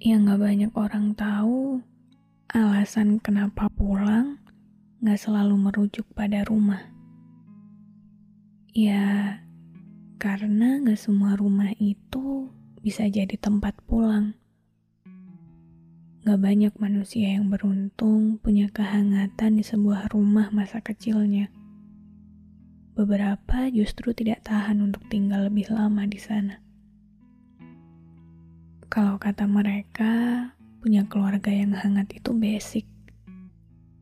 Yang gak banyak orang tahu, alasan kenapa pulang gak selalu merujuk pada rumah. Ya, karena gak semua rumah itu bisa jadi tempat pulang. Gak banyak manusia yang beruntung punya kehangatan di sebuah rumah masa kecilnya. Beberapa justru tidak tahan untuk tinggal lebih lama di sana. Kalau kata mereka, punya keluarga yang hangat itu basic.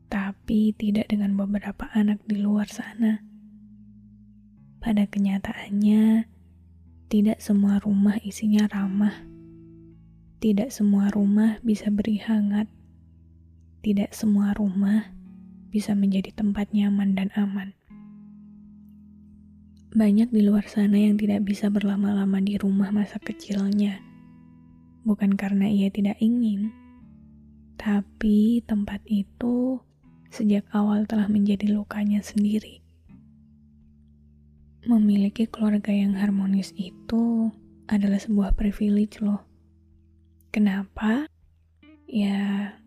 Tapi tidak dengan beberapa anak di luar sana. Pada kenyataannya, tidak semua rumah isinya ramah. Tidak semua rumah bisa beri hangat. Tidak semua rumah bisa menjadi tempat nyaman dan aman. Banyak di luar sana yang tidak bisa berlama-lama di rumah masa kecilnya bukan karena ia tidak ingin, tapi tempat itu sejak awal telah menjadi lukanya sendiri. Memiliki keluarga yang harmonis itu adalah sebuah privilege loh. Kenapa? Ya,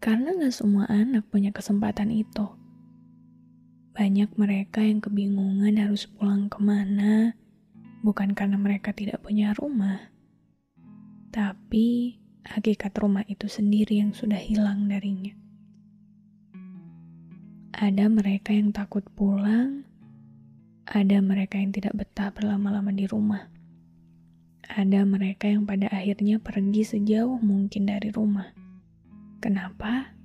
karena gak semua anak punya kesempatan itu. Banyak mereka yang kebingungan harus pulang ke mana, bukan karena mereka tidak punya rumah, tapi hakikat rumah itu sendiri yang sudah hilang darinya. Ada mereka yang takut pulang, ada mereka yang tidak betah berlama-lama di rumah. Ada mereka yang pada akhirnya pergi sejauh mungkin dari rumah. Kenapa?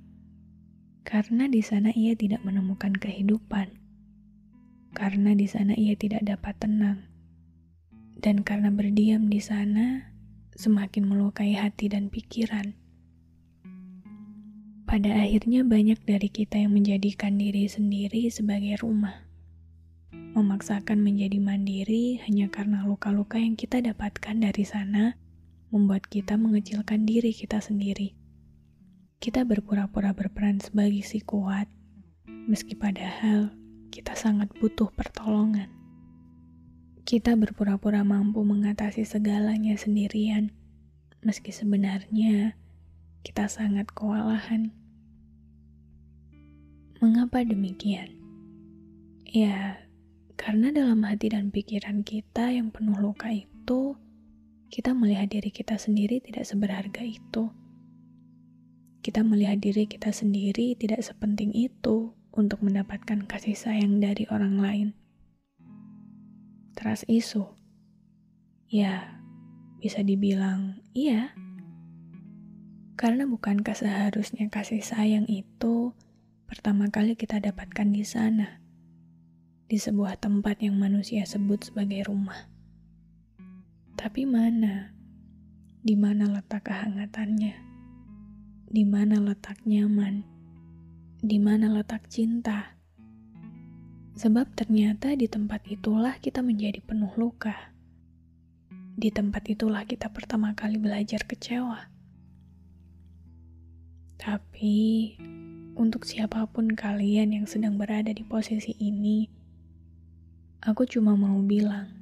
Karena di sana ia tidak menemukan kehidupan. Karena di sana ia tidak dapat tenang. Dan karena berdiam di sana, semakin melukai hati dan pikiran. Pada akhirnya banyak dari kita yang menjadikan diri sendiri sebagai rumah. Memaksakan menjadi mandiri hanya karena luka-luka yang kita dapatkan dari sana membuat kita mengecilkan diri kita sendiri. Kita berpura-pura berperan sebagai si kuat, meski padahal kita sangat butuh pertolongan. Kita berpura-pura mampu mengatasi segalanya sendirian, meski sebenarnya kita sangat kewalahan. Mengapa demikian? Ya, karena dalam hati dan pikiran kita yang penuh luka itu, kita melihat diri kita sendiri tidak seberharga itu. Kita melihat diri kita sendiri tidak sepenting itu untuk mendapatkan kasih sayang dari orang lain trust isu? Ya, bisa dibilang iya. Karena bukankah seharusnya kasih sayang itu pertama kali kita dapatkan di sana, di sebuah tempat yang manusia sebut sebagai rumah. Tapi mana? Di mana letak kehangatannya? Di mana letak nyaman? Di mana letak cinta? Sebab ternyata di tempat itulah kita menjadi penuh luka. Di tempat itulah kita pertama kali belajar kecewa. Tapi, untuk siapa pun kalian yang sedang berada di posisi ini, aku cuma mau bilang,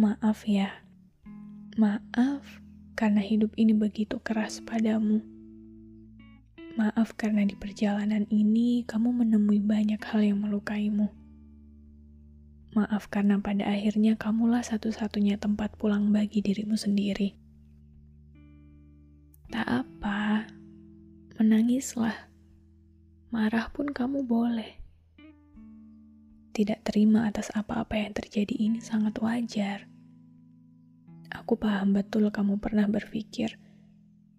maaf ya. Maaf karena hidup ini begitu keras padamu. Maaf karena di perjalanan ini kamu menemui banyak hal yang melukaimu. Maaf karena pada akhirnya kamulah satu-satunya tempat pulang bagi dirimu sendiri. Tak apa, menangislah. Marah pun kamu boleh. Tidak terima atas apa-apa yang terjadi ini sangat wajar. Aku paham betul kamu pernah berpikir,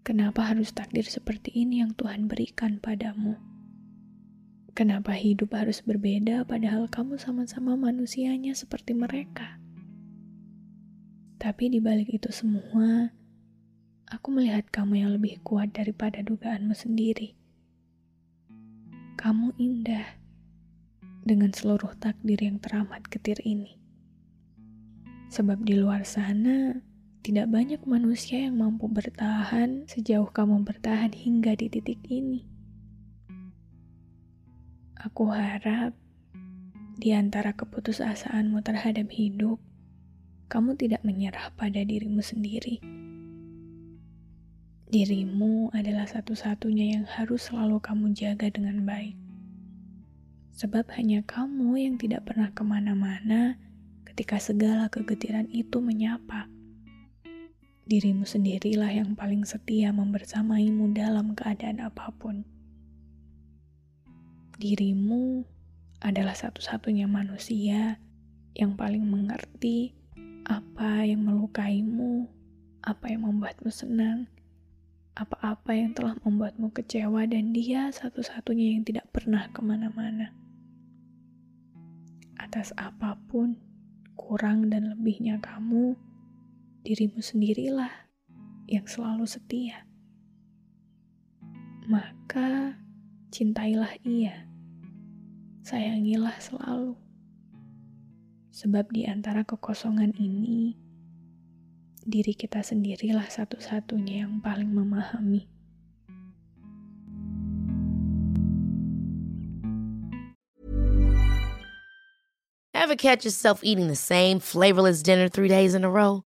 kenapa harus takdir seperti ini yang Tuhan berikan padamu? Kenapa hidup harus berbeda padahal kamu sama-sama manusianya seperti mereka? Tapi di balik itu semua, aku melihat kamu yang lebih kuat daripada dugaanmu sendiri. Kamu indah dengan seluruh takdir yang teramat getir ini. Sebab di luar sana, tidak banyak manusia yang mampu bertahan sejauh kamu bertahan hingga di titik ini. Aku harap di antara keputusasaanmu terhadap hidup, kamu tidak menyerah pada dirimu sendiri. Dirimu adalah satu-satunya yang harus selalu kamu jaga dengan baik. Sebab hanya kamu yang tidak pernah ke mana-mana ketika segala kegetiran itu menyapa. Dirimu sendirilah yang paling setia membersamaimu dalam keadaan apa pun. Dirimu adalah satu-satunya manusia yang paling mengerti apa yang melukaimu, apa yang membuatmu senang, apa-apa yang telah membuatmu kecewa, dan dia satu-satunya yang tidak pernah ke mana-mana atas apa pun, kurang dan lebihnya kamu, dirimu sendirilah yang selalu setia. Maka cintailah ia, sayangilah selalu. Sebab di antara kekosongan ini, diri kita sendirilah satu-satunya yang paling memahami. Ever catch yourself eating the same flavorless dinner three days in a row?